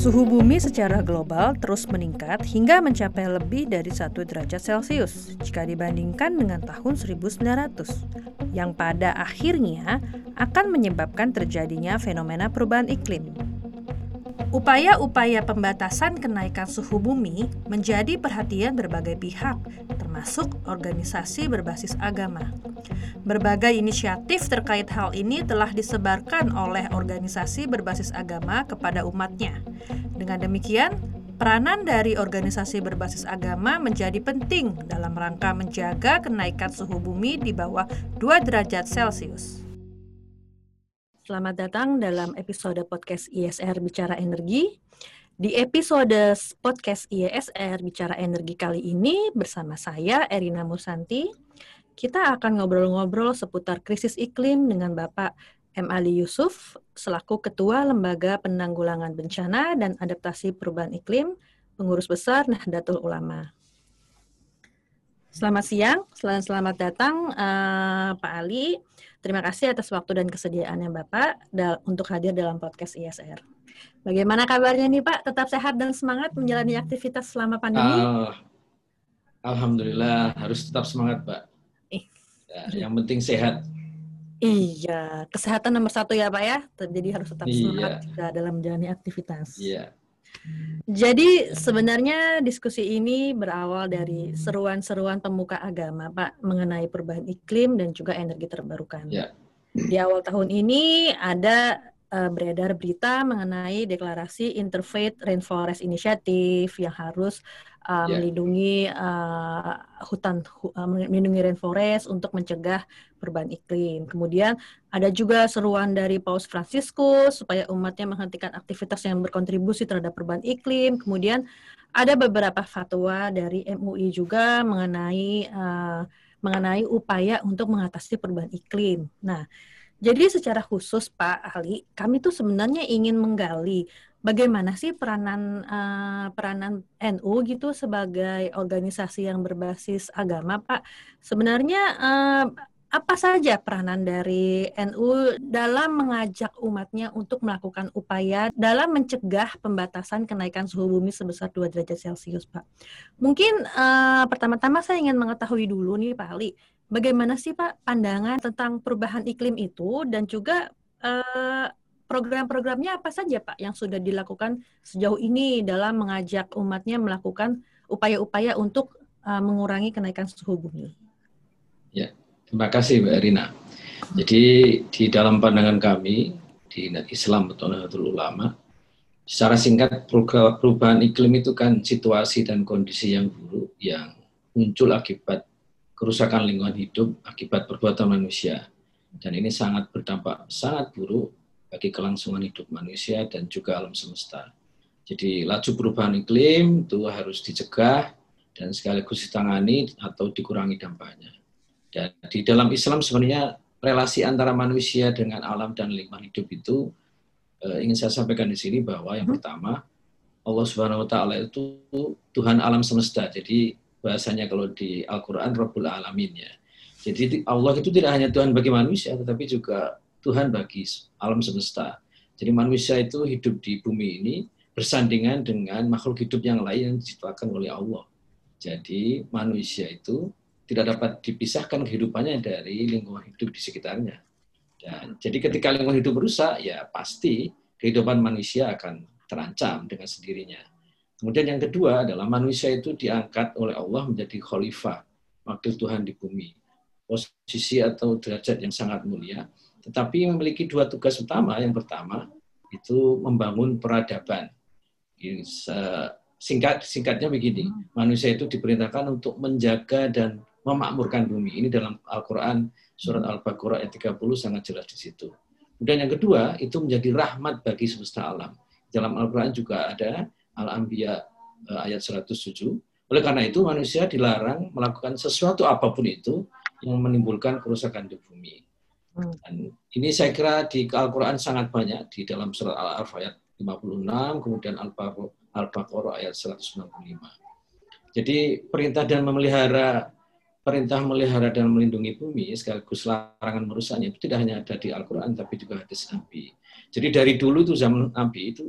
Suhu bumi secara global terus meningkat hingga mencapai lebih dari 1 derajat Celcius jika dibandingkan dengan tahun 1900, yang pada akhirnya akan menyebabkan terjadinya fenomena perubahan iklim. Upaya-upaya pembatasan kenaikan suhu bumi menjadi perhatian berbagai pihak, termasuk organisasi berbasis agama. Berbagai inisiatif terkait hal ini telah disebarkan oleh organisasi berbasis agama kepada umatnya. Dengan demikian, peranan dari organisasi berbasis agama menjadi penting dalam rangka menjaga kenaikan suhu bumi di bawah 2 derajat Celcius. Selamat datang dalam episode podcast ISR Bicara Energi. Di episode podcast ISR Bicara Energi kali ini bersama saya Erina Musanti, kita akan ngobrol-ngobrol seputar krisis iklim dengan Bapak M. Ali Yusuf selaku Ketua Lembaga Penanggulangan Bencana dan Adaptasi Perubahan Iklim, Pengurus Besar Nahdlatul Ulama. Selamat siang, selamat, selamat datang uh, Pak Ali. Terima kasih atas waktu dan kesediaannya Bapak untuk hadir dalam podcast ISR. Bagaimana kabarnya nih Pak? Tetap sehat dan semangat menjalani aktivitas selama pandemi? Uh, Alhamdulillah, harus tetap semangat Pak. Ya, yang penting sehat. Iya, kesehatan nomor satu ya Pak ya. Jadi harus tetap iya. semangat juga dalam menjalani aktivitas. Iya. Jadi sebenarnya diskusi ini berawal dari seruan-seruan pemuka agama, Pak, mengenai perubahan iklim dan juga energi terbarukan. Ya. Di awal tahun ini ada uh, beredar berita mengenai deklarasi Interfaith Rainforest Initiative yang harus uh, yeah. melindungi uh, hutan uh, melindungi rainforest untuk mencegah perubahan iklim. Kemudian ada juga seruan dari Paus Franciscus supaya umatnya menghentikan aktivitas yang berkontribusi terhadap perubahan iklim. Kemudian ada beberapa fatwa dari MUI juga mengenai uh, mengenai upaya untuk mengatasi perubahan iklim. Nah, jadi secara khusus Pak Ali, kami tuh sebenarnya ingin menggali bagaimana sih peranan uh, peranan NU gitu sebagai organisasi yang berbasis agama, Pak? Sebenarnya uh, apa saja peranan dari NU dalam mengajak umatnya untuk melakukan upaya dalam mencegah pembatasan kenaikan suhu bumi sebesar 2 derajat Celcius, Pak? Mungkin uh, pertama-tama saya ingin mengetahui dulu nih, Pak Ali, bagaimana sih Pak pandangan tentang perubahan iklim itu dan juga uh, program-programnya apa saja Pak yang sudah dilakukan sejauh ini dalam mengajak umatnya melakukan upaya-upaya untuk uh, mengurangi kenaikan suhu bumi? Ya, terima kasih Mbak Erina. Jadi di dalam pandangan kami di Islam atau Nahdlatul Ulama, secara singkat perubahan iklim itu kan situasi dan kondisi yang buruk yang muncul akibat kerusakan lingkungan hidup akibat perbuatan manusia. Dan ini sangat berdampak sangat buruk bagi kelangsungan hidup manusia dan juga alam semesta. Jadi laju perubahan iklim itu harus dicegah dan sekaligus ditangani atau dikurangi dampaknya. Dan di dalam Islam sebenarnya relasi antara manusia dengan alam dan lingkungan hidup itu eh, ingin saya sampaikan di sini bahwa yang hmm. pertama Allah Subhanahu wa taala itu Tuhan alam semesta. Jadi bahasanya kalau di Al-Qur'an Rabbul Alamin ya. Jadi Allah itu tidak hanya Tuhan bagi manusia tetapi juga Tuhan bagi alam semesta. Jadi manusia itu hidup di bumi ini bersandingan dengan makhluk hidup yang lain yang diciptakan oleh Allah. Jadi manusia itu tidak dapat dipisahkan kehidupannya dari lingkungan hidup di sekitarnya. Dan jadi ketika lingkungan hidup rusak, ya pasti kehidupan manusia akan terancam dengan sendirinya. Kemudian yang kedua adalah manusia itu diangkat oleh Allah menjadi khalifah, wakil Tuhan di bumi. Posisi atau derajat yang sangat mulia tetapi memiliki dua tugas utama. Yang pertama itu membangun peradaban. Singkat singkatnya begini, manusia itu diperintahkan untuk menjaga dan memakmurkan bumi. Ini dalam Al-Qur'an surat Al-Baqarah ayat 30 sangat jelas di situ. Dan yang kedua, itu menjadi rahmat bagi semesta alam. Dalam Al-Qur'an juga ada Al-Anbiya eh, ayat 107. Oleh karena itu manusia dilarang melakukan sesuatu apa pun itu yang menimbulkan kerusakan di bumi. Hmm. Dan ini saya kira di Al-Quran sangat banyak, di dalam surat Al-Araf ayat 56, kemudian Al-Baqarah ayat 195. Jadi perintah dan memelihara perintah melihara dan melindungi bumi sekaligus larangan merusaknya itu tidak hanya ada di Al-Quran tapi juga hadis Nabi. Jadi dari dulu itu zaman Nabi itu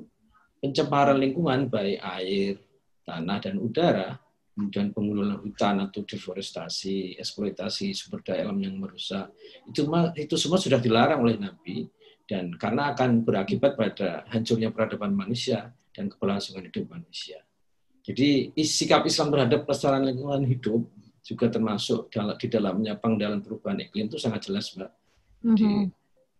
pencemaran lingkungan baik air, tanah dan udara, kemudian penggunaan hutan atau deforestasi, eksploitasi sumber daya alam yang merusak, itu itu semua sudah dilarang oleh Nabi dan karena akan berakibat pada hancurnya peradaban manusia dan keberlangsungan hidup manusia. Jadi sikap Islam terhadap pelestarian lingkungan hidup juga termasuk di dalamnya pengdalan perubahan iklim itu sangat jelas, Mbak. Jadi, mm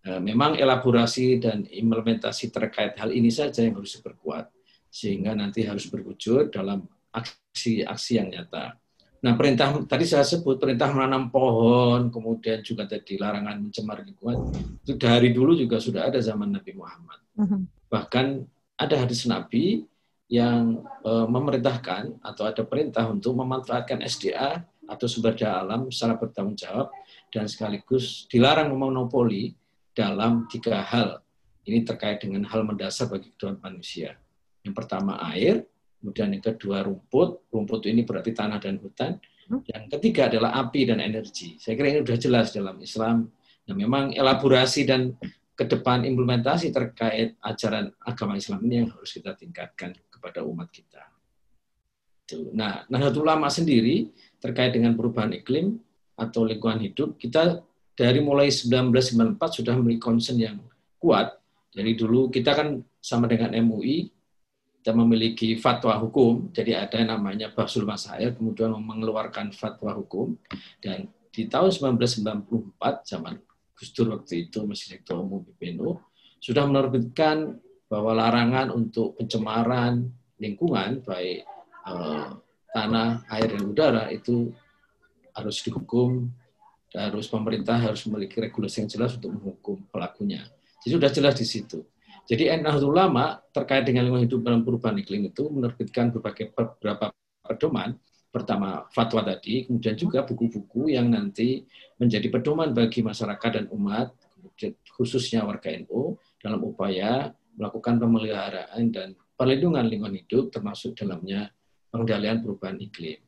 -hmm. memang elaborasi dan implementasi terkait hal ini saja yang harus diperkuat sehingga nanti harus berwujud dalam aksi-aksi yang nyata. Nah, perintah tadi saya sebut perintah menanam pohon, kemudian juga tadi larangan mencemar lingkungan itu dari dulu juga sudah ada zaman Nabi Muhammad. Uh-huh. Bahkan ada hadis Nabi yang e, memerintahkan atau ada perintah untuk memanfaatkan SDA atau sumber daya alam secara bertanggung jawab dan sekaligus dilarang memonopoli dalam tiga hal. Ini terkait dengan hal mendasar bagi kehidupan manusia. Yang pertama air, Kemudian yang kedua rumput, rumput ini berarti tanah dan hutan. Hmm. Yang ketiga adalah api dan energi. Saya kira ini sudah jelas dalam Islam. Nah, memang elaborasi dan ke depan implementasi terkait ajaran agama Islam ini yang harus kita tingkatkan kepada umat kita. Nah, Nahdlatul Ulama sendiri terkait dengan perubahan iklim atau lingkungan hidup, kita dari mulai 1994 sudah memiliki concern yang kuat. Dari dulu kita kan sama dengan MUI, kita memiliki fatwa hukum, jadi ada namanya Basul Masail, kemudian mengeluarkan fatwa hukum, dan di tahun 1994, zaman Gus Dur waktu itu masih Ketua Umum PBNU, sudah menerbitkan bahwa larangan untuk pencemaran lingkungan, baik eh, tanah, air, dan udara, itu harus dihukum, harus pemerintah harus memiliki regulasi yang jelas untuk menghukum pelakunya. Jadi sudah jelas di situ. Jadi Nahdlatul Ulama terkait dengan lingkungan hidup dalam perubahan iklim itu menerbitkan berbagai beberapa pedoman. Pertama fatwa tadi, kemudian juga buku-buku yang nanti menjadi pedoman bagi masyarakat dan umat, khususnya warga NU dalam upaya melakukan pemeliharaan dan perlindungan lingkungan hidup termasuk dalamnya pengendalian perubahan iklim.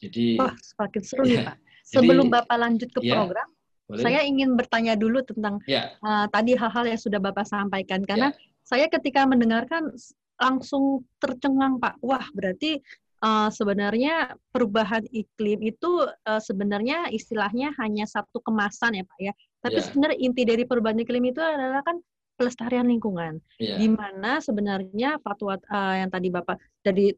Jadi Wah, semakin seru ya, Pak. Sebelum jadi, Bapak lanjut ke ya, program, boleh? Saya ingin bertanya dulu tentang ya. uh, tadi hal-hal yang sudah Bapak sampaikan karena ya. saya ketika mendengarkan langsung tercengang Pak. Wah, berarti uh, sebenarnya perubahan iklim itu uh, sebenarnya istilahnya hanya satu kemasan ya Pak ya. Tapi ya. sebenarnya inti dari perubahan iklim itu adalah kan pelestarian lingkungan. Ya. Di mana sebenarnya fatwa uh, yang tadi Bapak dari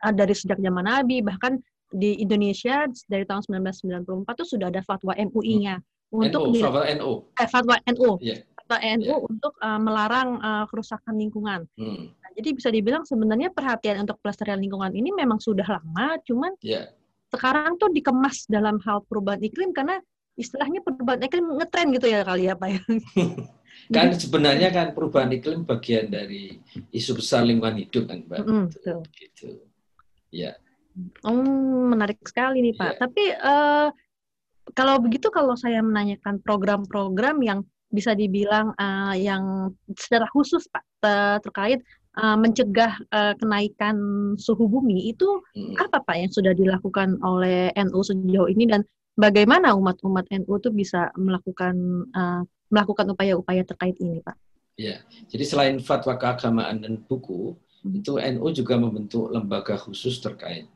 dari sejak zaman Nabi bahkan di Indonesia dari tahun 1994 itu sudah ada fatwa MUI-nya. Hmm untuk NU, fatwa NU. Eh, fatwa NU. Yeah. Fatwa NU yeah. untuk uh, melarang uh, kerusakan lingkungan. Hmm. Nah, jadi bisa dibilang sebenarnya perhatian untuk pelestarian lingkungan ini memang sudah lama, cuman yeah. sekarang tuh dikemas dalam hal perubahan iklim karena istilahnya perubahan iklim ngetren gitu ya kali ya Pak ya. kan sebenarnya kan perubahan iklim bagian dari isu besar lingkungan hidup kan Mbak. Mm, betul. Gitu. Ya. Oh, menarik sekali nih Pak. Ya. Tapi uh, kalau begitu kalau saya menanyakan program-program yang bisa dibilang uh, yang secara khusus Pak terkait uh, mencegah uh, kenaikan suhu bumi itu hmm. apa Pak yang sudah dilakukan oleh NU sejauh ini dan bagaimana umat-umat NU itu bisa melakukan uh, melakukan upaya-upaya terkait ini Pak? Ya, jadi selain fatwa keagamaan dan buku, hmm. itu NU juga membentuk lembaga khusus terkait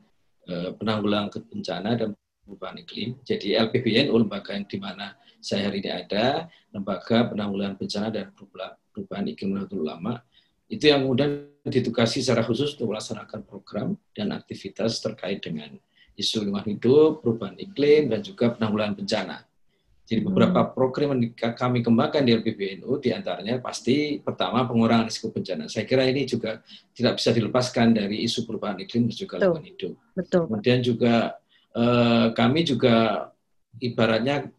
uh, penanggulangan bencana dan perubahan iklim. Jadi LPBNU lembaga yang di mana saya hari ini ada, lembaga penanggulangan bencana dan perubahan iklim Nahdlatul Ulama, itu yang kemudian ditugasi secara khusus untuk melaksanakan program dan aktivitas terkait dengan isu lingkungan hidup, perubahan iklim, dan juga penanggulangan bencana. Jadi beberapa hmm. program yang kami kembangkan di LPBNU di antaranya pasti pertama pengurangan risiko bencana. Saya kira ini juga tidak bisa dilepaskan dari isu perubahan iklim dan juga lingkungan hidup. Betul. Kemudian juga Eh, kami juga ibaratnya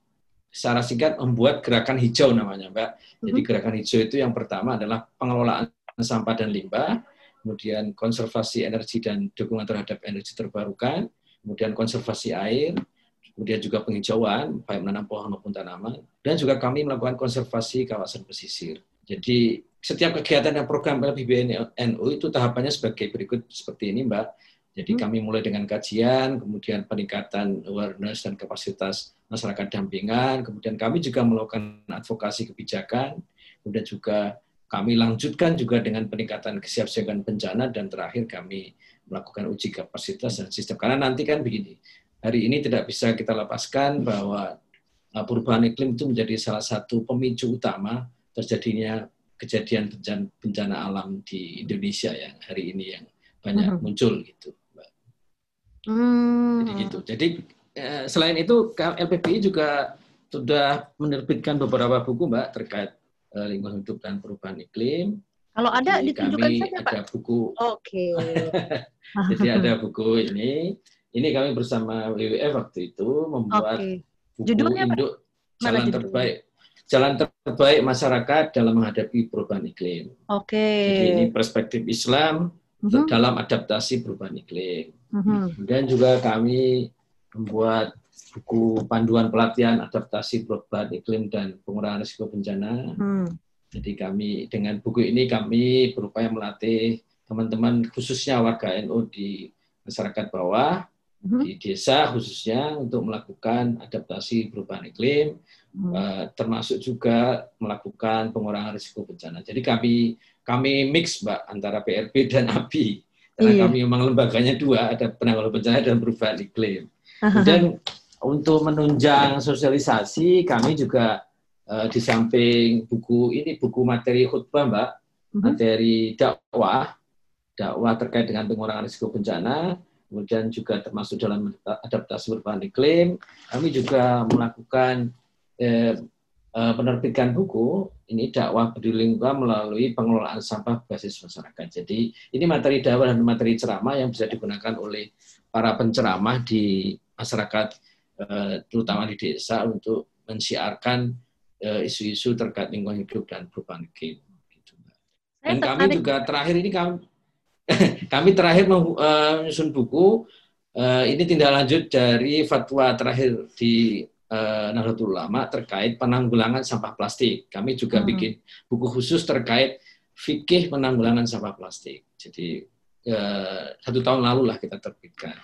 secara singkat membuat gerakan hijau namanya, Mbak. Jadi mhm. gerakan hijau itu yang pertama adalah pengelolaan sampah dan limbah, kemudian konservasi energi dan dukungan terhadap energi terbarukan, kemudian konservasi air, kemudian juga penghijauan, baik menanam pohon maupun tanaman, dan juga kami melakukan konservasi kawasan pesisir. Jadi setiap kegiatan dan program LPBNU itu tahapannya sebagai berikut seperti ini, Mbak. Jadi hmm. kami mulai dengan kajian, kemudian peningkatan awareness dan kapasitas masyarakat dampingan, kemudian kami juga melakukan advokasi kebijakan, kemudian juga kami lanjutkan juga dengan peningkatan kesiapsiagaan bencana dan terakhir kami melakukan uji kapasitas dan sistem. Karena nanti kan begini, hari ini tidak bisa kita lepaskan bahwa uh, perubahan iklim itu menjadi salah satu pemicu utama terjadinya kejadian bencana, bencana alam di Indonesia yang hari ini yang banyak mm-hmm. muncul gitu. Hmm. Jadi gitu. Jadi eh, selain itu LPPI juga sudah menerbitkan beberapa buku Mbak terkait uh, lingkungan hidup dan perubahan iklim. Kalau ada Jadi ditunjukkan kami saja, Pak. ada buku. Oke. Okay. Jadi ada buku ini. Ini kami bersama WWF waktu itu membuat okay. buku Judulnya, induk Pak? jalan terbaik jalan terbaik masyarakat dalam menghadapi perubahan iklim. Oke. Okay. Jadi ini perspektif Islam uh -huh. dalam adaptasi perubahan iklim. -huh. Kemudian juga kami membuat buku panduan pelatihan adaptasi perubahan iklim dan pengurangan risiko bencana. Hmm. Jadi kami dengan buku ini kami berupaya melatih teman-teman khususnya warga NU di masyarakat bawah hmm. di desa khususnya untuk melakukan adaptasi perubahan iklim hmm. termasuk juga melakukan pengurangan risiko bencana. Jadi kami kami mix Mbak antara PRB dan ABI. Karena iya. kami memang lembaganya dua, ada penanggulangan bencana dan perubahan iklim. Kemudian untuk menunjang sosialisasi kami juga uh, di samping buku ini buku materi khutbah mbak mm-hmm. materi dakwah dakwah terkait dengan pengurangan risiko bencana kemudian juga termasuk dalam adaptasi perubahan iklim kami juga melakukan eh, penerbitan buku ini dakwah peduli lingkungan melalui pengelolaan sampah basis masyarakat. Jadi ini materi dakwah dan materi ceramah yang bisa digunakan oleh para penceramah di masyarakat Eh, terutama di desa untuk mensiarkan eh, isu-isu terkait lingkungan hidup dan perubahan iklim. Gitu, dan kami juga terakhir ini kami kami terakhir eh, menyusun buku. Ini tindak lanjut dari fatwa terakhir di Nahdlatul Ulama terkait penanggulangan sampah plastik. Kami juga hmm. bikin buku khusus terkait fikih penanggulangan sampah plastik. Jadi satu tahun lalu lah kita terbitkan.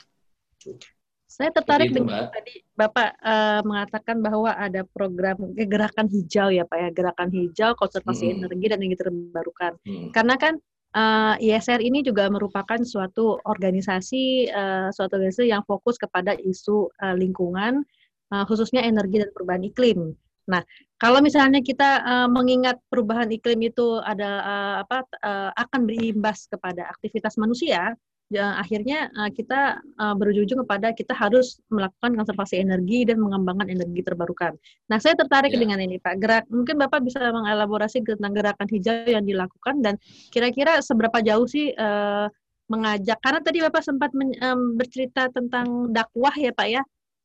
Saya tertarik itu, dengan tadi Bapak uh, mengatakan bahwa ada program gerakan hijau ya Pak ya, gerakan hijau, konservasi hmm. energi dan energi terbarukan. Hmm. Karena kan uh, ISR ini juga merupakan suatu organisasi, uh, suatu organisasi yang fokus kepada isu uh, lingkungan, uh, khususnya energi dan perubahan iklim. Nah, kalau misalnya kita uh, mengingat perubahan iklim itu ada uh, apa uh, akan berimbas kepada aktivitas manusia, ya, akhirnya uh, kita uh, berujung kepada kita harus melakukan konservasi energi dan mengembangkan energi terbarukan. Nah, saya tertarik yeah. dengan ini, Pak. Gerak, mungkin Bapak bisa mengelaborasi tentang gerakan hijau yang dilakukan dan kira-kira seberapa jauh sih uh, mengajak? Karena tadi Bapak sempat men, um, bercerita tentang dakwah ya, Pak ya.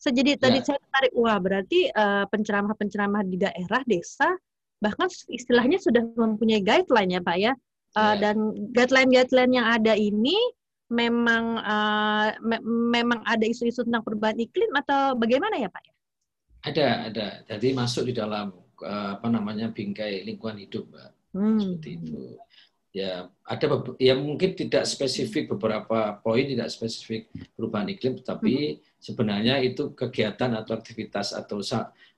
Jadi yeah. tadi saya tertarik, wah berarti uh, penceramah-penceramah di daerah, desa, bahkan istilahnya sudah mempunyai guideline ya, Pak ya. Uh, yeah. Dan guideline-guideline yang ada ini memang uh, me memang ada isu-isu tentang perubahan iklim atau bagaimana ya Pak? Ada, ada. Jadi masuk di dalam uh, apa namanya bingkai lingkungan hidup, Mbak. Hmm. Seperti itu. Ya, ada ya mungkin tidak spesifik beberapa poin tidak spesifik perubahan iklim, tapi hmm. sebenarnya itu kegiatan atau aktivitas atau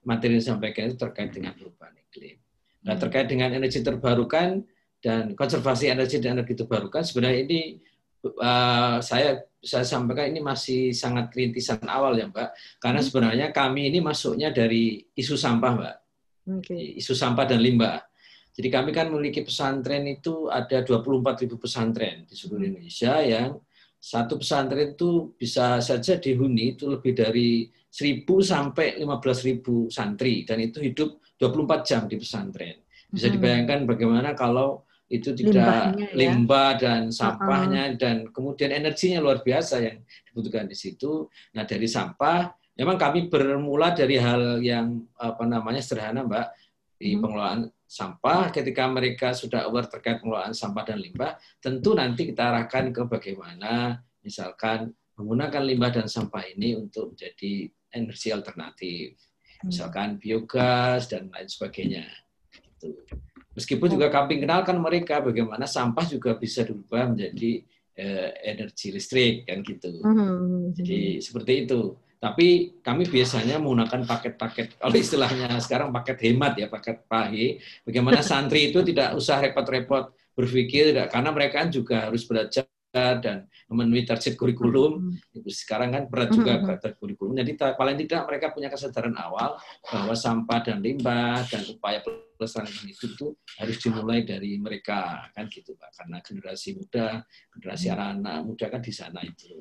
materi yang disampaikan itu terkait dengan perubahan iklim. Nah, hmm. terkait dengan energi terbarukan dan konservasi energi dan energi terbarukan sebenarnya ini uh, saya saya sampaikan ini masih sangat rintisan awal ya Mbak, karena hmm. sebenarnya kami ini masuknya dari isu sampah Mbak, okay. isu sampah dan limbah. Jadi kami kan memiliki pesantren itu ada 24 ribu pesantren di seluruh hmm. Indonesia yang satu pesantren itu bisa saja dihuni itu lebih dari 1000 sampai 15.000 santri dan itu hidup 24 jam di pesantren. Bisa hmm. dibayangkan bagaimana kalau itu tidak ya. limbah dan sampahnya uh -huh. dan kemudian energinya luar biasa yang dibutuhkan di situ. Nah dari sampah, memang kami bermula dari hal yang apa namanya sederhana, Mbak, di hmm. pengelolaan sampah. Ketika mereka sudah aware terkait pengelolaan sampah dan limbah, tentu nanti kita arahkan ke bagaimana, misalkan menggunakan limbah dan sampah ini untuk menjadi energi alternatif, hmm. misalkan biogas dan lain sebagainya. Gitu. Meskipun juga kami kenalkan mereka bagaimana sampah juga bisa dirubah menjadi uh, energi listrik kan gitu. Mm-hmm. Jadi seperti itu. Tapi kami biasanya menggunakan paket-paket, kalau istilahnya sekarang paket hemat ya, paket pahe. Bagaimana santri itu tidak usah repot-repot berpikir, karena mereka kan juga harus belajar dan memenuhi target kurikulum. Hmm. Sekarang kan berat juga hmm. target kurikulum. Jadi paling tidak mereka punya kesadaran awal bahwa sampah dan limbah dan upaya pelestarian itu harus dimulai dari mereka kan gitu Pak. Karena generasi muda, generasi hmm. anak-anak muda kan di sana itu.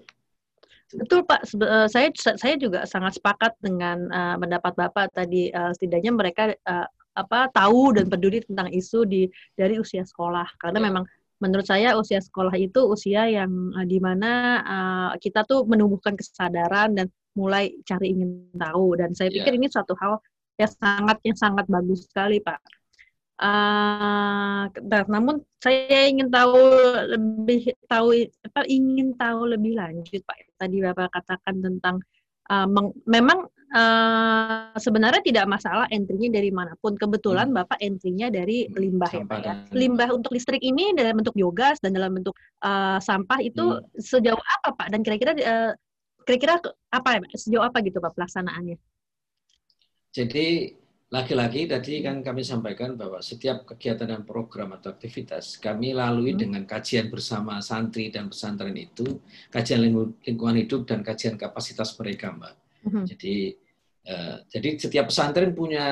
Betul Pak, eh, saya saya juga sangat sepakat dengan uh, pendapat Bapak tadi uh, setidaknya mereka uh, apa tahu dan peduli tentang isu di dari usia sekolah karena ya. memang menurut saya usia sekolah itu usia yang uh, di mana uh, kita tuh menumbuhkan kesadaran dan mulai cari ingin tahu dan saya ya. pikir yeah. ini suatu hal yang sangat yang sangat bagus sekali Pak. Uh, namun saya ingin tahu lebih tahu apa ingin tahu lebih lanjut Pak. Tadi Bapak katakan tentang uh, meng, memang uh, sebenarnya tidak masalah entry-nya dari mana pun. Kebetulan hmm. Bapak entry-nya dari hmm, limbah ya Pak ya. Limbah untuk listrik ini dalam bentuk biogas dan dalam bentuk uh, sampah itu hmm. sejauh apa Pak? Dan kira-kira uh, kira-kira apa ya Sejauh apa gitu Pak pelaksanaannya? Jadi lagi-lagi tadi kan kami sampaikan bahwa setiap kegiatan dan program atau aktivitas kami lalui hmm. dengan kajian bersama santri dan pesantren itu, kajian lingkungan hidup dan kajian kapasitas mereka, Mbak. Hmm. Jadi uh, jadi setiap pesantren punya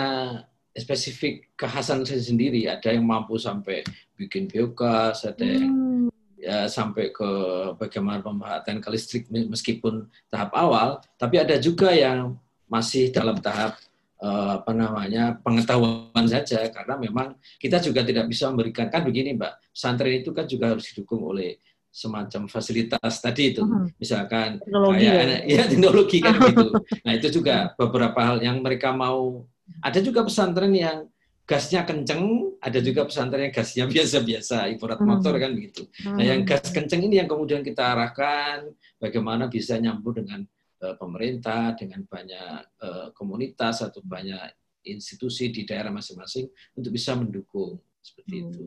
spesifik kekhasan sendiri. Ada yang mampu sampai bikin biogas, ada yang hmm. ya sampai ke bagaimana pemanfaatan ke listrik meskipun tahap awal, tapi ada juga yang masih dalam tahap apa namanya pengetahuan saja. Karena memang kita juga tidak bisa memberikan kan begini mbak pesantren itu kan juga harus didukung oleh semacam fasilitas tadi itu. Hmm. misalkan teknologi kayak ya, ya teknologi kan gitu. Nah itu juga beberapa hal yang mereka mau. Ada juga pesantren yang gasnya kenceng ada juga pesantren yang gasnya biasa-biasa ibarat motor kan begitu nah yang gas kenceng ini yang kemudian kita arahkan bagaimana bisa nyambung dengan Eh, pemerintah, dengan banyak eh, komunitas atau banyak institusi di daerah masing-masing untuk bisa mendukung seperti hmm. itu.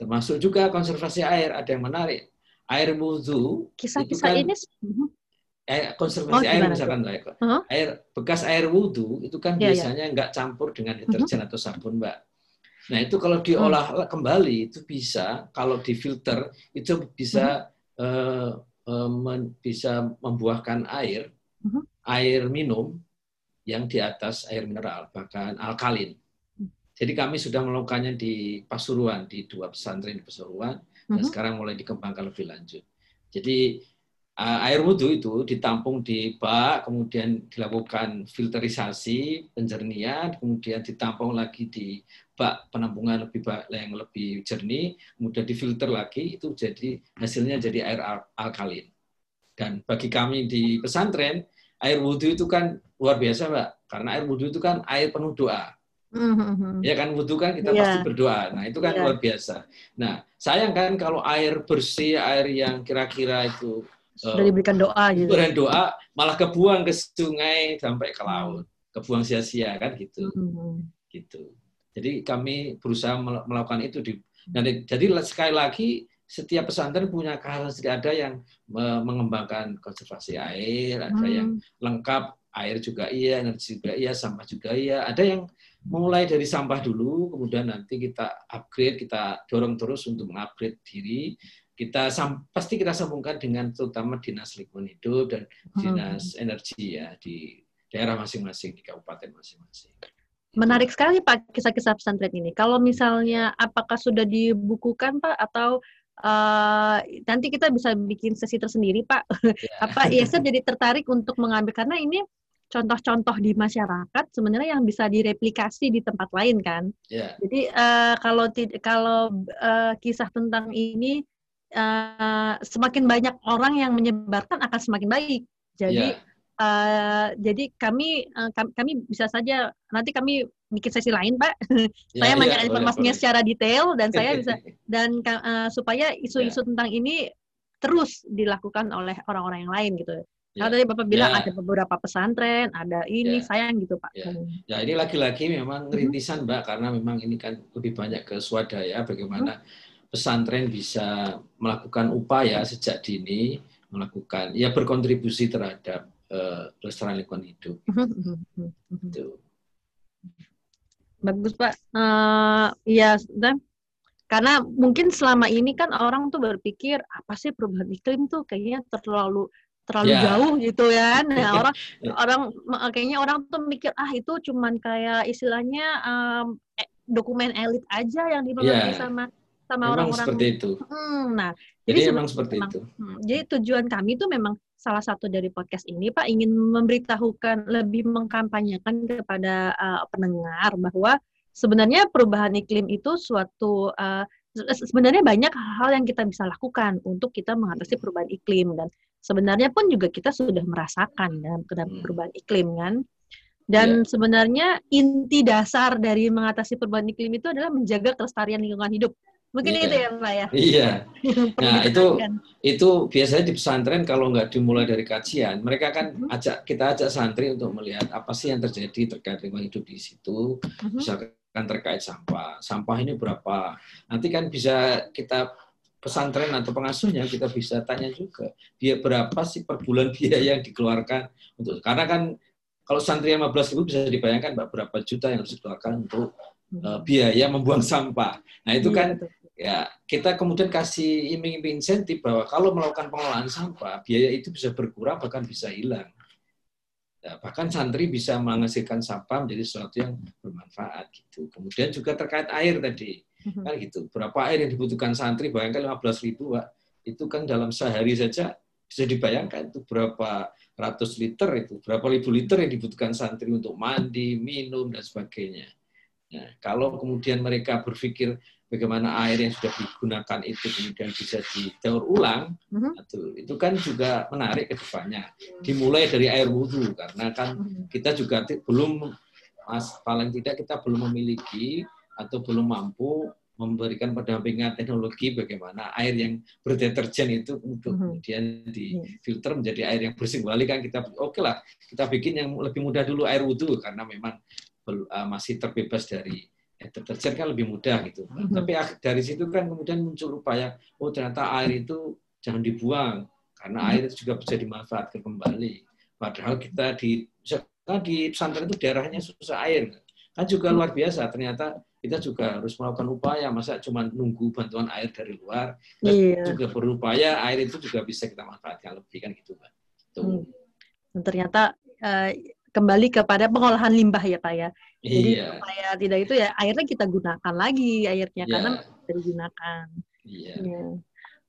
Termasuk juga konservasi air, ada yang menarik. Air wudhu. Kisah-kisah kan, ini eh, konservasi oh, air misalkan lah, uh -huh. air bekas air wudhu itu kan yeah, ya. biasanya yeah. nggak campur dengan deterjen uh -huh. atau sabun, mbak. Nah itu kalau diolah uh -huh. kembali itu bisa, kalau difilter itu bisa uh -huh. uh, bisa membuahkan air, uh-huh. air minum yang di atas air mineral, bahkan alkalin. Uh-huh. Jadi kami sudah melakukannya di Pasuruan, di dua pesantren di Pasuruan, uh-huh. dan sekarang mulai dikembangkan lebih lanjut. Jadi air wudhu itu ditampung di bak, kemudian dilakukan filterisasi, penjernihan, kemudian ditampung lagi di bak penampungan lebih yang lebih jernih, kemudian difilter lagi, itu jadi hasilnya jadi air al alkalin. Dan bagi kami di pesantren, air wudhu itu kan luar biasa, Mbak. Karena air wudhu itu kan air penuh doa. Mm-hmm. Ya kan wudhu kan kita yeah. pasti berdoa. Nah itu kan yeah. luar biasa. Nah sayang kan kalau air bersih, air yang kira-kira itu sudah diberikan doa gitu. Diberikan doa malah kebuang ke sungai sampai ke laut, kebuang sia-sia kan gitu. Mm-hmm. Gitu. Jadi kami berusaha melakukan itu di dan jadi sekali lagi setiap pesantren punya karakteristik ada yang mengembangkan konservasi air, ada hmm. yang lengkap air juga iya, energi juga iya, sampah juga iya. Ada yang mulai dari sampah dulu, kemudian nanti kita upgrade, kita dorong terus untuk mengupgrade diri. Kita pasti kita sambungkan dengan terutama dinas lingkungan hidup dan hmm. dinas hmm. energi ya di daerah masing-masing di kabupaten masing-masing. Menarik sekali Pak kisah-kisah pesantren ini. Kalau misalnya apakah sudah dibukukan Pak atau uh, nanti kita bisa bikin sesi tersendiri Pak? Yeah. Apa ya saya jadi tertarik untuk mengambil karena ini contoh-contoh di masyarakat sebenarnya yang bisa direplikasi di tempat lain kan. Yeah. Jadi uh, kalau kalau uh, kisah tentang ini uh, semakin banyak orang yang menyebarkan akan semakin baik. Jadi yeah Uh, jadi kami, uh, kami bisa saja nanti kami bikin sesi lain, Pak. Ya, saya ya, mengenai informasinya boleh. secara detail dan saya bisa dan uh, supaya isu-isu ya. tentang ini terus dilakukan oleh orang-orang yang lain gitu. Ya. Kalau tadi Bapak bilang ya. ada beberapa pesantren, ada ini ya. sayang gitu, Pak. Ya, ya ini lagi-lagi memang mm-hmm. rintisan, Mbak, karena memang ini kan lebih banyak ke swadaya bagaimana hmm. Pesantren bisa melakukan upaya sejak dini melakukan ya berkontribusi terhadap uh, pelestarian lingkungan hidup. Itu. Bagus Pak. Uh, ya, dan karena mungkin selama ini kan orang tuh berpikir apa sih perubahan iklim tuh kayaknya terlalu terlalu yeah. jauh gitu ya. Nah, orang orang kayaknya orang tuh mikir ah itu cuman kayak istilahnya um, dokumen elit aja yang dimengerti yeah. sama sama orang-orang seperti itu. Hmm, nah, jadi, jadi memang seperti memang, itu. Hmm, jadi tujuan kami itu memang salah satu dari podcast ini Pak ingin memberitahukan lebih mengkampanyekan kepada uh, pendengar bahwa sebenarnya perubahan iklim itu suatu uh, sebenarnya banyak hal yang kita bisa lakukan untuk kita mengatasi perubahan iklim dan sebenarnya pun juga kita sudah merasakan dalam hmm. perubahan iklim kan. Dan yeah. sebenarnya inti dasar dari mengatasi perubahan iklim itu adalah menjaga kelestarian lingkungan hidup. Mungkin yeah. itu ya Pak ya. Iya. nah itu itu biasanya di pesantren kalau nggak dimulai dari kajian, mereka kan uh-huh. ajak kita ajak santri untuk melihat apa sih yang terjadi terkait lingkungan hidup di situ. Uh-huh. Misalkan terkait sampah, sampah ini berapa? Nanti kan bisa kita pesantren atau pengasuhnya kita bisa tanya juga dia berapa sih per bulan biaya yang dikeluarkan untuk karena kan kalau santri 15 ribu bisa dibayangkan berapa juta yang harus dikeluarkan untuk uh, biaya membuang sampah. Nah itu iya, kan ya kita kemudian kasih iming-iming insentif bahwa kalau melakukan pengelolaan sampah biaya itu bisa berkurang bahkan bisa hilang. Ya, bahkan santri bisa menghasilkan sampah menjadi sesuatu yang bermanfaat gitu. Kemudian juga terkait air tadi. Mhm. kan gitu berapa air yang dibutuhkan santri? Bayangkan 15 ribu Pak. itu kan dalam sehari saja bisa dibayangkan itu berapa ratus liter itu berapa ribu liter yang dibutuhkan santri untuk mandi minum dan sebagainya. Nah, kalau kemudian mereka berpikir bagaimana air yang sudah digunakan itu kemudian bisa didaur ulang, uh-huh. itu, itu kan juga menarik ke depannya. Dimulai dari air wudhu, karena kan mhm. kita juga belum, mas, paling tidak kita belum memiliki atau belum mampu memberikan pendampingan teknologi bagaimana air yang berdeterjen itu untuk uh-huh. kemudian difilter menjadi air yang bersih kembali kan kita oke okay lah kita bikin yang lebih mudah dulu air wudhu karena memang uh, masih terbebas dari deterjen kan lebih mudah gitu. -hmm. Tapi dari situ kan kemudian muncul upaya, oh ternyata air itu jangan dibuang karena -hmm. air itu juga bisa dimanfaatkan kembali. Padahal kita di misalkan di pesantren itu daerahnya susah air, kan juga luar biasa. Ternyata kita juga harus melakukan upaya, masa cuma nunggu bantuan air dari luar, kita iya. juga berupaya air itu juga bisa kita manfaatkan lebih kan gitu. Tuh. Hmm. Ternyata uh, kembali kepada pengolahan limbah ya Pak ya. Jadi iya. supaya tidak itu ya airnya kita gunakan lagi airnya yeah. karena digunakan. Iya. Ya.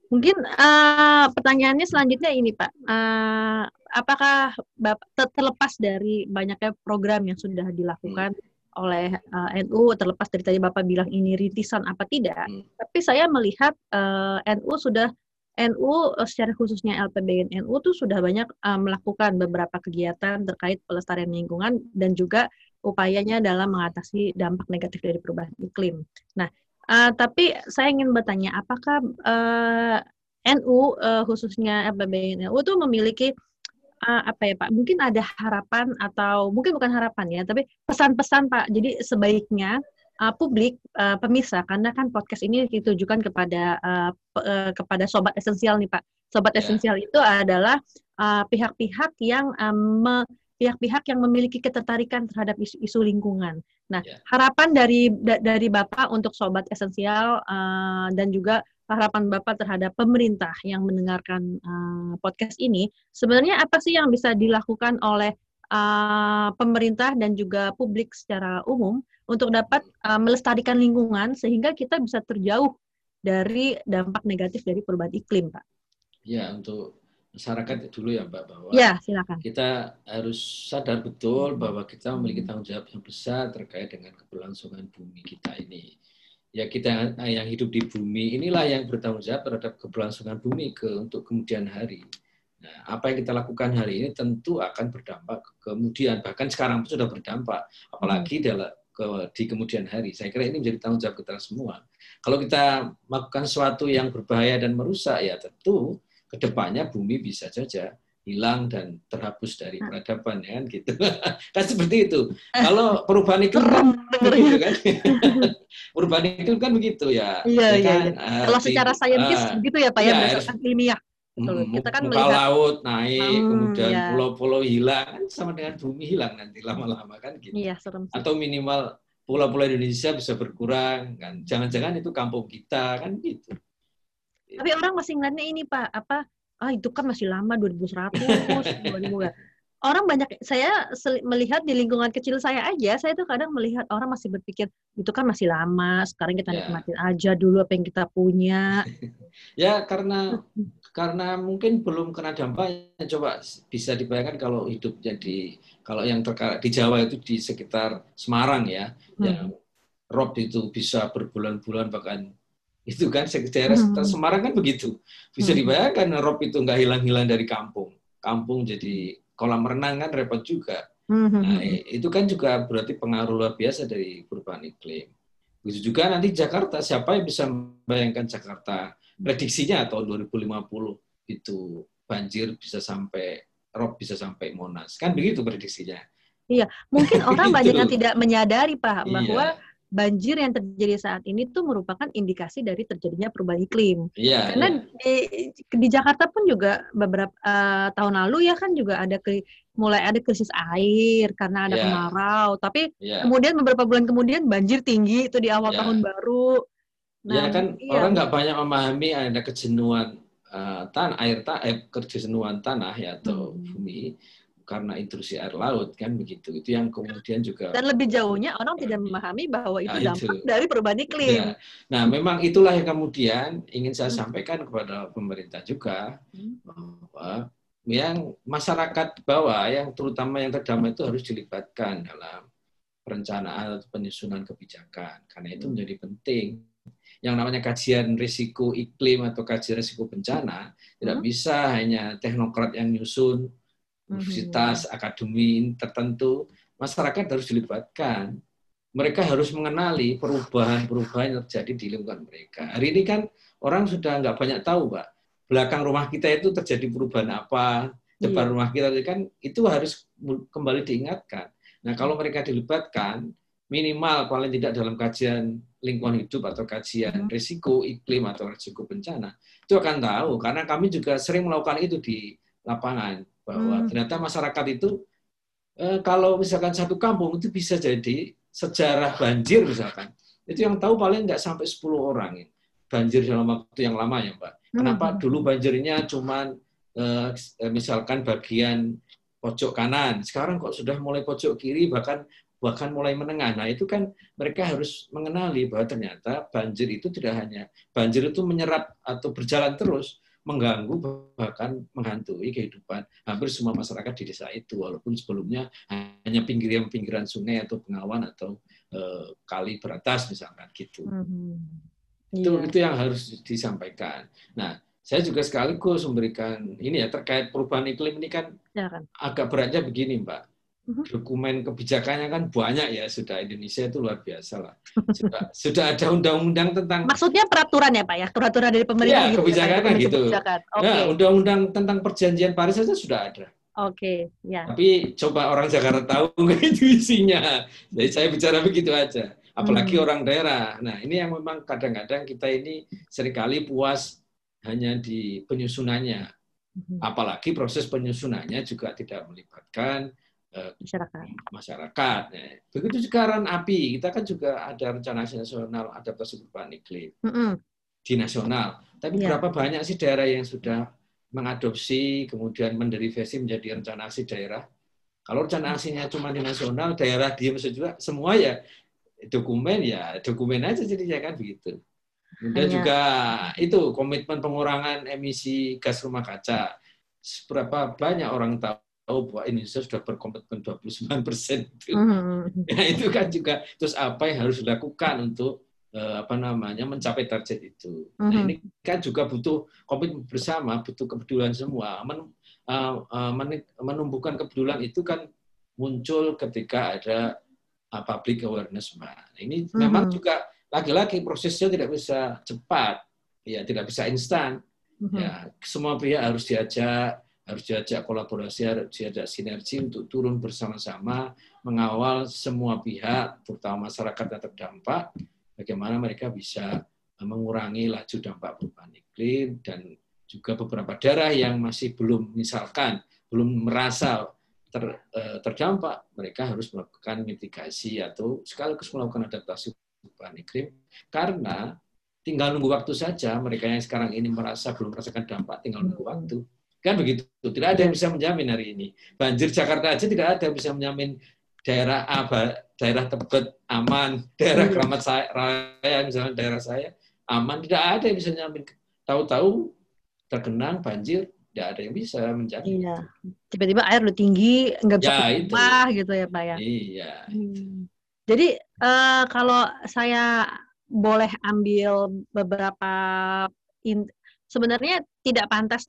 Mungkin uh, pertanyaannya selanjutnya ini Pak, uh, apakah Bapak terlepas dari banyaknya program yang sudah dilakukan hmm. oleh uh, eh, NU, terlepas dari tadi Bapak bilang ini rintisan apa tidak, hmm. tapi saya melihat uh, NU sudah NU eh, secara khususnya LPBN NU tuh sudah banyak uh, melakukan beberapa kegiatan terkait pelestarian lingkungan dan juga upayanya dalam mengatasi dampak negatif dari perubahan iklim. Nah, uh, tapi saya ingin bertanya, apakah uh, NU uh, khususnya LPBN NU tuh memiliki uh, apa ya Pak? Mungkin ada harapan atau mungkin bukan harapan ya, tapi pesan-pesan Pak. Jadi sebaiknya uh, publik uh, pemirsa karena kan podcast ini ditujukan kepada uh, uh, kepada sobat esensial nih Pak. Sobat yeah. esensial itu adalah pihak-pihak uh, yang um, pihak-pihak yang memiliki ketertarikan terhadap isu, isu lingkungan. Nah, yeah. harapan dari da, dari Bapak untuk sobat esensial uh, dan juga harapan Bapak terhadap pemerintah yang mendengarkan uh, podcast ini, sebenarnya apa sih yang bisa dilakukan oleh uh, pemerintah dan juga publik secara umum untuk dapat uh, melestarikan lingkungan sehingga kita bisa terjauh dari dampak negatif dari perubahan iklim, Pak. Ya, untuk masyarakat dulu ya, Mbak, bahwa ya, silakan. kita harus sadar betul bahwa kita memiliki tanggung jawab yang besar terkait dengan keberlangsungan bumi kita ini. Ya kita yang hidup di bumi inilah yang bertanggung jawab terhadap keberlangsungan bumi ke untuk kemudian hari. Nah, apa yang kita lakukan hari ini tentu akan berdampak kemudian bahkan sekarang pun sudah berdampak apalagi hmm. dalam ke, di kemudian hari. Saya kira ini menjadi tanggung jawab kita semua. Kalau kita melakukan sesuatu yang berbahaya dan merusak ya tentu ke depannya bumi bisa saja hilang dan terhapus dari nah. peradaban ya kan gitu kan seperti itu kalau perubahan itu kan begitu kan perubahan itu kan begitu ya, iya, ya iya, kan? Uh, kalau secara saintis uh, begitu ya pak ya, ya berdasarkan ilmiah Betul. Hmm, kita kan muka melihat laut naik, hmm, kemudian ya. pulau-pulau hilang, kan sama dengan bumi hilang nanti lama-lama kan gitu. Iya, serem Atau minimal pulau-pulau Indonesia bisa berkurang kan. Jangan-jangan itu kampung kita kan gitu. Tapi orang masih ngeliatnya ini Pak, apa ah itu kan masih lama 2100, 2000 orang banyak saya melihat di lingkungan kecil saya aja saya tuh kadang melihat orang masih berpikir itu kan masih lama sekarang kita yeah. nikmatin aja dulu apa yang kita punya ya karena karena mungkin belum kena dampaknya coba bisa dibayangkan kalau hidup jadi kalau yang terkait di Jawa itu di sekitar Semarang ya hmm. yang rob itu bisa berbulan-bulan bahkan itu kan daerah hmm. sekitar Semarang kan begitu bisa hmm. dibayangkan rob itu nggak hilang-hilang dari kampung kampung jadi kolam renang kan repot juga. Mm-hmm. Nah, itu kan juga berarti pengaruh luar biasa dari perubahan iklim. Begitu juga nanti Jakarta, siapa yang bisa membayangkan Jakarta prediksinya tahun 2050 itu banjir bisa sampai rob bisa sampai Monas. Kan begitu prediksinya. Iya, mungkin orang banyak yang tidak menyadari Pak bahwa iya banjir yang terjadi saat ini tuh merupakan indikasi dari terjadinya perubahan iklim. Iya. Karena iya. Di, di Jakarta pun juga beberapa uh, tahun lalu ya kan juga ada ke, mulai ada krisis air karena ada yeah. kemarau. Tapi yeah. kemudian beberapa bulan kemudian banjir tinggi itu di awal yeah. tahun baru. Nah, ya kan iya. orang nggak banyak memahami ada kejenuhan uh, tanah air ta eh, kejenuhan tanah ya atau hmm. bumi karena intrusi air laut kan begitu itu yang kemudian juga dan lebih jauhnya orang tidak memahami bahwa itu nah, dampak itu. dari perubahan iklim ya. nah memang itulah yang kemudian ingin saya hmm. sampaikan kepada pemerintah juga hmm. bahwa yang masyarakat bawah yang terutama yang terdampak itu harus dilibatkan dalam perencanaan atau penyusunan kebijakan karena itu hmm. menjadi penting yang namanya kajian risiko iklim atau kajian risiko bencana tidak bisa hanya teknokrat yang nyusun universitas, mm-hmm. akademi tertentu, masyarakat harus dilibatkan. Mereka harus mengenali perubahan-perubahan yang terjadi di lingkungan mereka. Hari ini kan orang sudah nggak banyak tahu, Pak. Belakang rumah kita itu terjadi perubahan apa, depan iya. rumah kita itu kan itu harus kembali diingatkan. Nah, kalau mereka dilibatkan, minimal paling tidak dalam kajian lingkungan hidup atau kajian mm-hmm. risiko iklim atau risiko bencana, itu akan tahu. Karena kami juga sering melakukan itu di lapangan bahwa hmm. ternyata masyarakat itu eh, kalau misalkan satu kampung itu bisa jadi sejarah banjir misalkan itu yang tahu paling nggak sampai 10 orang ya. banjir dalam waktu yang lama ya Pak. Kenapa hmm. dulu banjirnya cuma eh, misalkan bagian pojok kanan, sekarang kok sudah mulai pojok kiri bahkan bahkan mulai menengah. Nah itu kan mereka harus mengenali bahwa ternyata banjir itu tidak hanya banjir itu menyerap atau berjalan terus, mengganggu bahkan menghantui kehidupan hampir semua masyarakat di desa itu walaupun sebelumnya hanya pinggiran-pinggiran sungai atau pengawan atau e, kali beratas misalkan gitu. Mm-hmm. Itu yeah. itu yang harus disampaikan. Nah, saya juga sekaligus memberikan ini ya terkait perubahan iklim ini kan, ya kan. agak beratnya begini, Mbak Mhm. dokumen kebijakannya kan banyak ya sudah Indonesia itu luar biasa lah sudah sudah ada undang-undang tentang maksudnya peraturan ya pak ya peraturan dari pemerintah ya, gitu, kebijakan kan gitu kebijakan. Okay. nah undang-undang tentang perjanjian Paris saja sudah ada oke okay, ya tapi coba orang Jakarta tahu itu isinya jadi saya bicara begitu aja apalagi hmm. orang daerah nah ini yang memang kadang-kadang kita ini sering kali puas hanya di penyusunannya hmm. apalagi proses penyusunannya juga tidak melibatkan Eh, masyarakat. masyarakat. Ya. Begitu sekarang api, kita kan juga ada rencana nasional adaptasi perubahan iklim mm -hmm. di nasional. Tapi yeah. berapa banyak sih daerah yang sudah mengadopsi kemudian menderivasi menjadi rencana aksi daerah? Kalau rencana aksinya cuma di nasional, daerah diam juga, semua ya dokumen ya dokumen aja jadinya kan begitu. Dan Hanya. juga itu komitmen pengurangan emisi gas rumah kaca. Seberapa banyak orang tahu tahu bahwa Indonesia sudah berkomitmen 29 persen. Mm. Ya, itu kan juga terus apa yang harus dilakukan untuk uh, apa namanya mencapai target itu. Mm. Nah, mm-hmm. ini kan juga butuh komitmen bersama, butuh kepedulian semua. Men, uh, uh, menumbuhkan kepedulian itu kan muncul ketika ada uh, public awareness. Nah, ini mm. memang juga lagi-lagi prosesnya tidak bisa cepat, ya tidak bisa instan. Mm. Ya, semua pihak harus diajak harus diajak kolaborasi, harus diajak sinergi untuk turun bersama-sama mengawal semua pihak, terutama masyarakat yang terdampak, bagaimana mereka bisa mengurangi laju dampak perubahan iklim dan juga beberapa daerah yang masih belum misalkan belum merasa ter, eh, terdampak, mereka harus melakukan mitigasi atau sekaligus melakukan adaptasi perubahan iklim karena tinggal nunggu waktu saja mereka yang sekarang ini merasa belum merasakan dampak tinggal nunggu waktu kan begitu tidak ada yang bisa menjamin hari ini banjir Jakarta aja tidak ada yang bisa menjamin daerah A daerah Tebet aman daerah Keramat Raya misalnya daerah saya aman tidak ada yang bisa menjamin tahu-tahu tergenang banjir tidak ada yang bisa menjamin. Iya. Tiba-tiba air udah tinggi, nggak bisa ya, keluar gitu ya Pak ya. Iya. Hmm. Jadi uh, kalau saya boleh ambil beberapa in, sebenarnya tidak pantas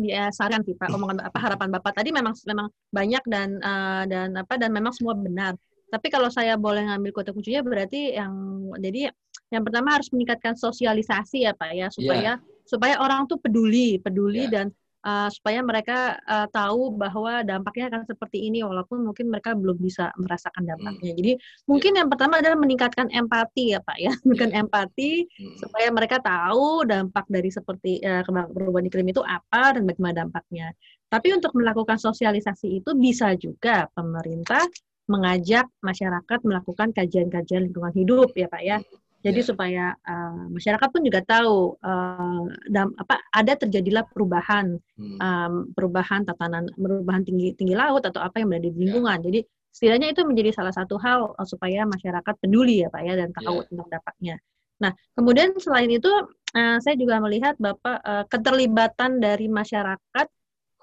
ya saran sih Pak omongan apa harapan Bapak tadi memang memang banyak dan uh, dan apa dan memang semua benar. Tapi kalau saya boleh ngambil kota kuncinya berarti yang jadi yang pertama harus meningkatkan sosialisasi ya Pak ya supaya yeah. supaya orang tuh peduli, peduli yeah. dan uh, supaya mereka uh, tahu bahwa dampaknya akan seperti ini walaupun mungkin mereka belum bisa merasakan dampaknya. Hmm. Jadi mungkin yeah. yang pertama adalah meningkatkan empati ya Pak ya, bukan yeah. empati hmm. supaya mereka tahu dampak dari seperti uh, perubahan iklim itu apa dan bagaimana dampaknya. Tapi untuk melakukan sosialisasi itu bisa juga pemerintah mengajak masyarakat melakukan kajian-kajian lingkungan hidup ya Pak ya. Jadi yeah. supaya uh, masyarakat pun juga tahu uh, apa ada terjadilah perubahan hmm. um, perubahan tatanan perubahan tinggi tinggi laut atau apa yang berada di ya. lingkungan. Yeah. Jadi setidaknya itu menjadi salah satu hal uh, supaya masyarakat peduli ya Pak ya dan tahu yeah. tentang dampaknya. Nah, kemudian selain itu uh, saya juga melihat Bapak uh, keterlibatan dari masyarakat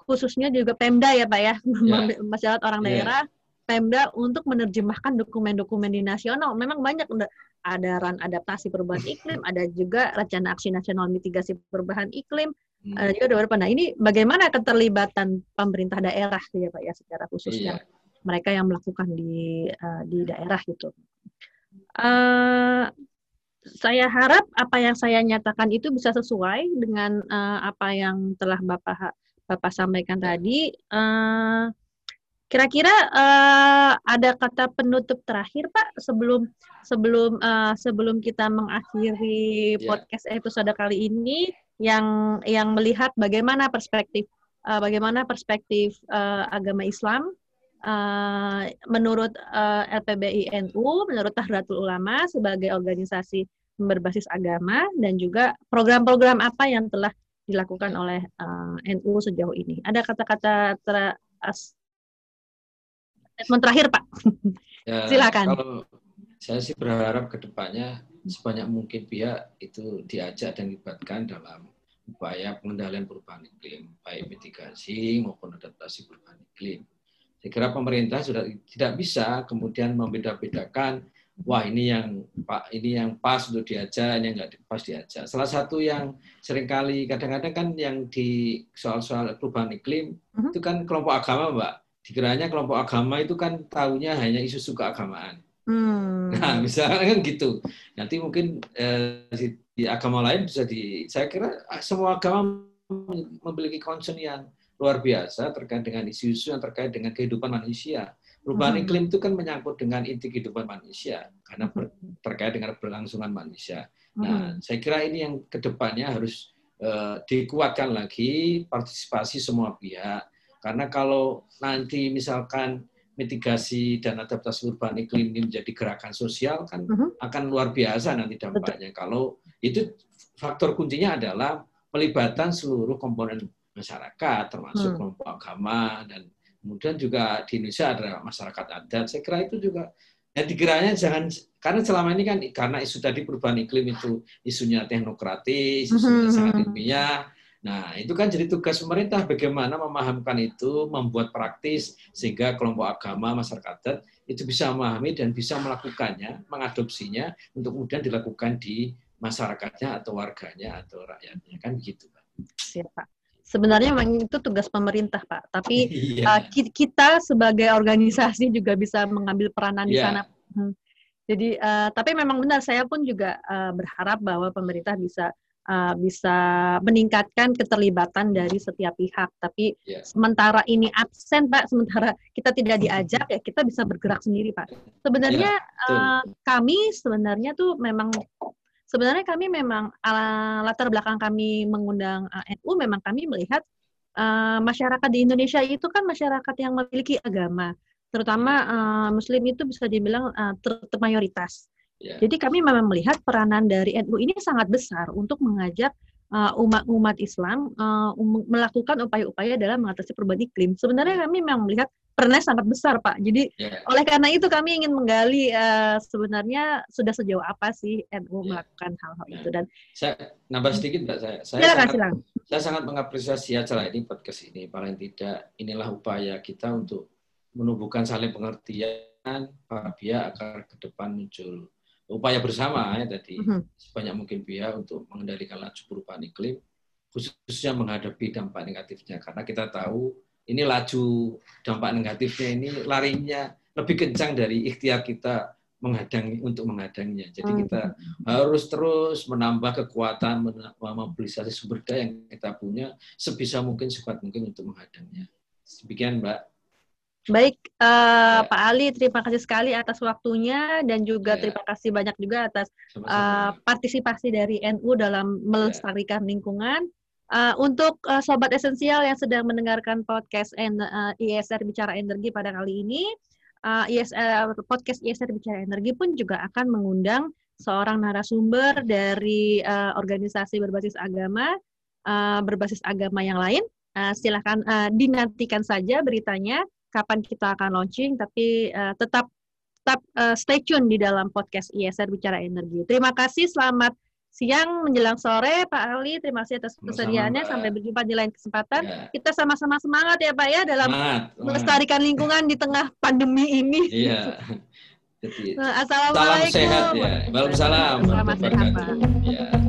khususnya juga Pemda ya Pak ya, yeah. masyarakat orang yeah. daerah Pemda untuk menerjemahkan dokumen-dokumen di nasional. Memang banyak ada ran adaptasi perubahan iklim, ada juga rencana aksi nasional mitigasi perubahan iklim, hmm. ada juga beberapa. Nah ini bagaimana keterlibatan pemerintah daerah ya Pak ya secara khususnya iya. mereka yang melakukan di uh, di daerah gitu. Uh, saya harap apa yang saya nyatakan itu bisa sesuai dengan uh, apa yang telah Bapak Bapak sampaikan tadi. Uh, Kira-kira uh, ada kata penutup terakhir Pak sebelum sebelum uh, sebelum kita mengakhiri yeah. podcast episode kali ini yang yang melihat bagaimana perspektif uh, bagaimana perspektif uh, agama Islam uh, menurut uh, LPBI NU, menurut Tahdlatul Ulama sebagai organisasi berbasis agama dan juga program-program apa yang telah dilakukan oleh uh, NU sejauh ini. Ada kata-kata statement terakhir Pak. Ya, Silakan. Kalau saya sih berharap ke depannya sebanyak mungkin pihak itu diajak dan dilibatkan dalam upaya pengendalian perubahan iklim, baik mitigasi maupun adaptasi perubahan iklim. Saya kira pemerintah sudah tidak bisa kemudian membeda-bedakan wah ini yang pak ini yang pas untuk diajak, ini yang nggak pas diajak. Salah satu yang sering kali kadang-kadang kan yang di soal-soal perubahan iklim uh mhm. -huh. itu kan kelompok agama, Mbak dikiranya kelompok agama itu kan tahunya hanya isu suka keagamaan. Hmm. Nah, misalnya kan gitu. Nanti mungkin eh, di agama lain bisa di, saya kira ah, semua agama memiliki concern yang luar biasa terkait dengan isu-isu yang terkait dengan kehidupan manusia. Perubahan hmm. iklim itu kan menyangkut dengan inti kehidupan manusia karena ber, terkait dengan berlangsungan manusia. Nah, hmm. saya kira ini yang ke depannya harus uh, dikuatkan lagi partisipasi semua pihak karena kalau nanti misalkan mitigasi dan adaptasi perubahan iklim ini menjadi gerakan sosial kan uh -huh. akan luar biasa nanti dampaknya. Betul. Kalau itu faktor kuncinya adalah pelibatan seluruh komponen masyarakat termasuk hmm. kelompok agama dan kemudian juga di Indonesia ada masyarakat adat. Saya kira itu juga ya dikiranya jangan karena selama ini kan karena isu tadi perubahan iklim itu isunya teknokratis, isunya sangat ilmiah, Nah, itu kan jadi tugas pemerintah bagaimana memahamkan itu, membuat praktis sehingga kelompok agama, masyarakat itu bisa memahami dan bisa melakukannya, mengadopsinya untuk kemudian dilakukan di masyarakatnya atau warganya atau rakyatnya kan begitu, Pak. Siap, Pak. Sebenarnya memang itu tugas pemerintah, Pak. Tapi iya. uh, kita sebagai organisasi juga bisa mengambil peranan di iya. sana. Hmm. Jadi, uh, tapi memang benar saya pun juga uh, berharap bahwa pemerintah bisa uh, bisa meningkatkan keterlibatan dari setiap pihak. Tapi yeah. sementara ini absen, Pak, sementara kita tidak diajak, ya kita bisa bergerak sendiri, Pak. Sebenarnya yeah, ya, uh, kami sebenarnya tuh memang sebenarnya kami memang uh, latar belakang kami mengundang uh, NU memang kami melihat uh, masyarakat di Indonesia itu kan masyarakat yang memiliki agama, terutama uh, Muslim itu bisa dibilang uh, tetap mayoritas. Yeah. Jadi kami memang melihat peranan dari NU ini sangat besar untuk mengajak umat-umat uh, Islam uh, melakukan upaya-upaya dalam mengatasi perubahan iklim. Sebenarnya kami memang melihat perannya sangat besar Pak. Jadi yeah. oleh karena itu kami ingin menggali uh, sebenarnya sudah sejauh apa sih NU yeah. melakukan hal-hal yeah. itu dan saya nambah sedikit Mbak saya. Saya ya, sangat, saya sangat mengapresiasi acara ini podcast ini paling tidak inilah upaya kita untuk menumbuhkan saling pengertian para pihak agar ke depan muncul upaya bersama ya tadi -hmm. sebanyak mungkin pihak untuk mengendalikan laju perubahan iklim khususnya menghadapi dampak negatifnya karena kita tahu ini laju dampak negatifnya ini larinya lebih kencang dari ikhtiar kita menghadang untuk menghadangnya. Jadi hmm. kita harus terus menambah kekuatan, memobilisasi sumber daya yang kita punya sebisa mungkin sekuat mungkin untuk menghadangnya. Demikian, Mbak. Baik, uh, ya. Pak Ali, terima kasih sekali atas waktunya dan juga ya. terima kasih banyak juga atas uh, partisipasi dari NU dalam melestarikan ya. lingkungan. Uh, untuk uh, sobat esensial yang sedang mendengarkan podcast en, uh, ISR bicara energi pada kali ini, uh, ISR podcast ISR bicara energi pun juga akan mengundang seorang narasumber dari uh, organisasi berbasis agama, uh, berbasis agama yang lain. Uh, silakan uh, dinantikan saja beritanya kapan kita akan launching, tapi uh, tetap tetap uh, stay tune di dalam podcast ISR bicara energi. Terima kasih, selamat siang menjelang sore Pak Ali. Terima kasih atas kesediaannya. Sampai berjumpa di lain kesempatan. Ya. kita sama-sama semangat ya Pak ya dalam semangat, melestarikan lingkungan di tengah pandemi ini. Iya. Nah, Assalamualaikum. salam sehat ya. Waalaikumsalam. Selamat sehat Pak. ya.